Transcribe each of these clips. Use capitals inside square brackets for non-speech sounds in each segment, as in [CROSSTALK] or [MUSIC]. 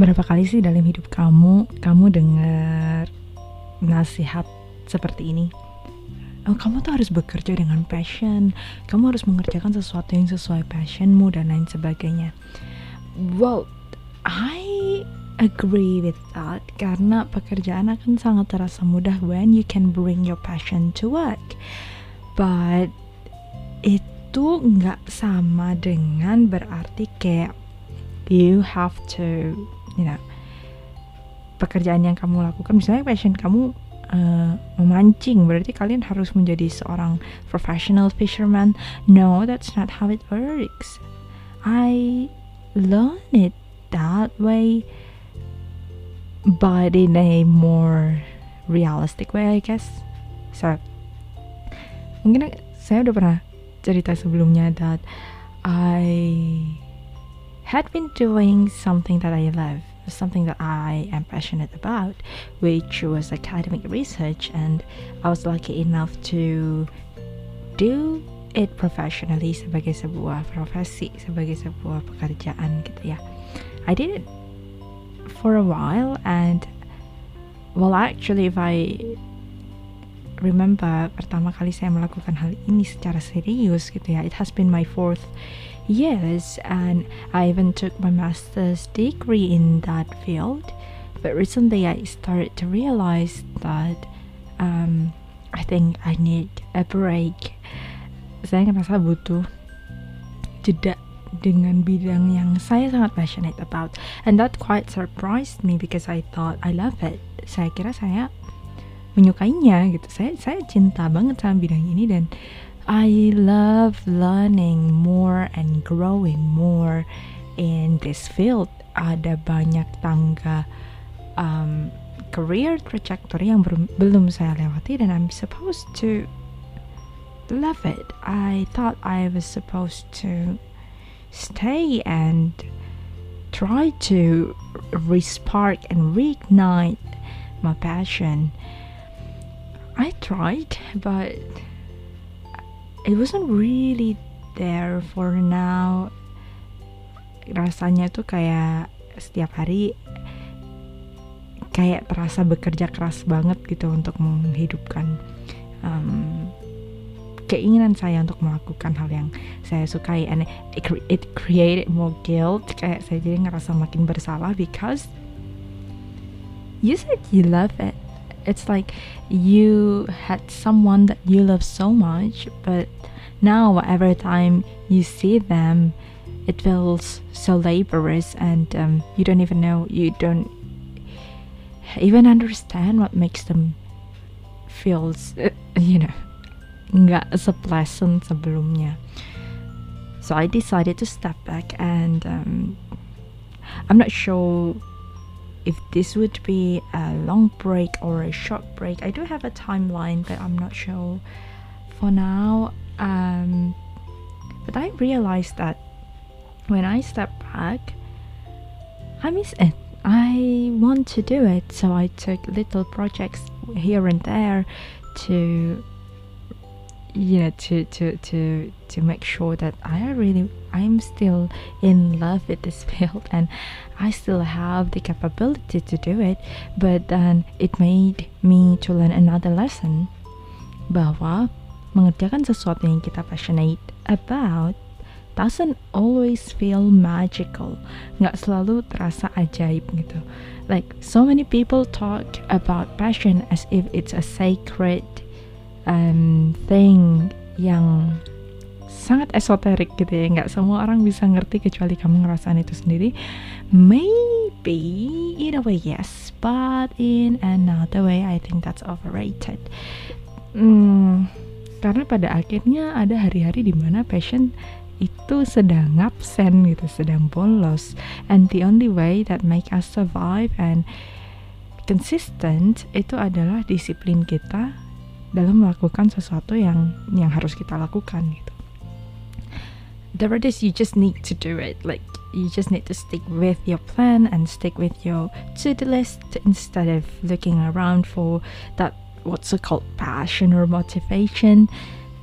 berapa kali sih dalam hidup kamu kamu dengar nasihat seperti ini? Oh, kamu tuh harus bekerja dengan passion. Kamu harus mengerjakan sesuatu yang sesuai passionmu dan lain sebagainya. Well I agree with that karena pekerjaan akan sangat terasa mudah when you can bring your passion to work. But itu nggak sama dengan berarti kayak you have to know pekerjaan yang kamu lakukan misalnya passion kamu uh, memancing berarti kalian harus menjadi seorang professional fisherman. No that's not how it works. I learn it that way but in a more realistic way I guess. So mungkin saya udah pernah cerita sebelumnya that I had been doing something that I love something that I am passionate about which was academic research and I was lucky enough to do it professionally sebagai sebuah profesi sebagai sebuah pekerjaan gitu ya. I did it for a while and well actually if I remember pertama kali saya melakukan hal ini secara serius gitu ya it has been my fourth years and I even took my master's degree in that field. But recently I started to realize that um, I think I need a break. Saya ngerasa butuh jeda dengan bidang yang saya sangat passionate about. And that quite surprised me because I thought I love it. Saya kira saya menyukainya gitu. Saya saya cinta banget sama bidang ini dan I love learning more and growing more in this field ada banyak tangga um, career trajectory yang belum saya lewati dan I'm supposed to love it. I thought I was supposed to stay and try to respark and reignite my passion. I tried, but it wasn't really there for now. Rasanya tuh kayak setiap hari kayak terasa bekerja keras banget gitu untuk menghidupkan um, keinginan saya untuk melakukan hal yang saya sukai. And it, it created more guilt. Kayak saya jadi ngerasa makin bersalah because you said you love it. It's like you had someone that you love so much but now every time you see them it feels so laborious and um, you don't even know you don't even understand what makes them feels [LAUGHS] you know nggak sepleasant sebelumnya. So I decided to step back and um, I'm not sure if this would be a long break or a short break. I do have a timeline, but I'm not sure for now. Um, but I realized that when I step back, I miss it. I want to do it, so I took little projects here and there to you know to to to to make sure that I really I'm still in love with this [LAUGHS] field and I still have the capability to do it. But then it made me to learn another lesson. Bahwa mengerjakan sesuatu yang kita passionate about doesn't always feel magical. Nggak selalu terasa ajaib gitu. Like so many people talk about passion as if it's a sacred um, thing yang sangat esoterik gitu ya. Nggak semua orang bisa ngerti kecuali kamu ngerasain itu sendiri. Maybe in a way yes. But in another way I think that's overrated. Hmm, karena pada akhirnya ada hari-hari di mana passion itu sedang absen gitu sedang bolos and the only way that make us survive and consistent itu adalah disiplin kita dalam melakukan sesuatu yang yang harus kita lakukan gitu. There it is, you just need to do it. Like you just need to stick with your plan and stick with your to-do list instead of looking around for that what's it called passion or motivation.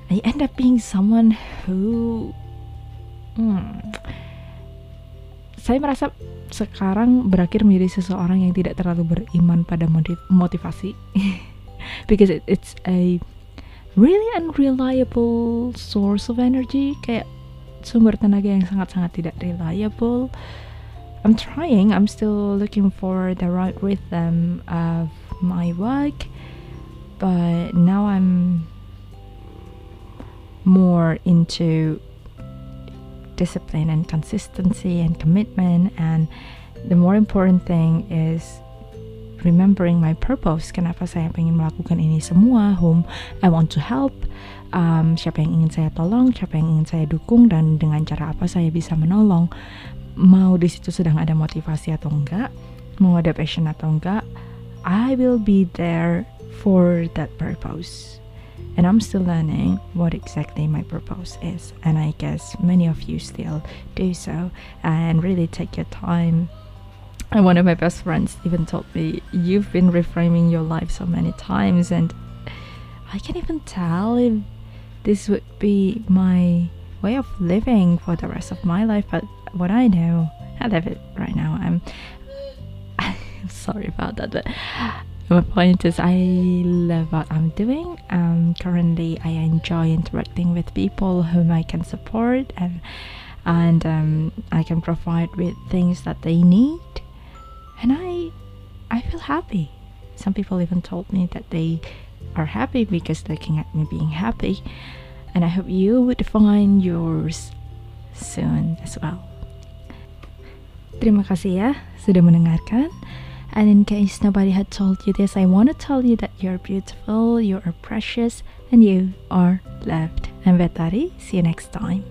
I end up being someone who hmm, saya merasa sekarang berakhir menjadi seseorang yang tidak terlalu beriman pada motivasi [LAUGHS] because it, it's a really unreliable source of energy kayak sumber tenaga yang sangat-sangat tidak reliable I'm trying I'm still looking for the right rhythm of my work but now I'm more into discipline and consistency and commitment and the more important thing is remembering my purpose. Kenapa saya ingin melakukan ini semua? Whom I want to help? Um, siapa yang ingin saya tolong? Siapa yang ingin saya dukung? Dan dengan cara apa saya bisa menolong? Mau di situ sedang ada motivasi atau enggak? Mau ada passion atau enggak? I will be there for that purpose and I'm still learning what exactly my purpose is and I guess many of you still do so and really take your time and one of my best friends even told me, You've been reframing your life so many times, and I can't even tell if this would be my way of living for the rest of my life. But what I know, I love it right now. I'm, I'm [LAUGHS] sorry about that, but my point is, I love what I'm doing. Um, currently, I enjoy interacting with people whom I can support and and um, I can provide with things that they need and I I feel happy. Some people even told me that they are happy because looking at me being happy. And I hope you would find yours soon as well. Terima kasih ya sudah mendengarkan. And in case nobody had told you this, I want to tell you that you're beautiful, you are precious, and you are loved. I'm Betari. See you next time.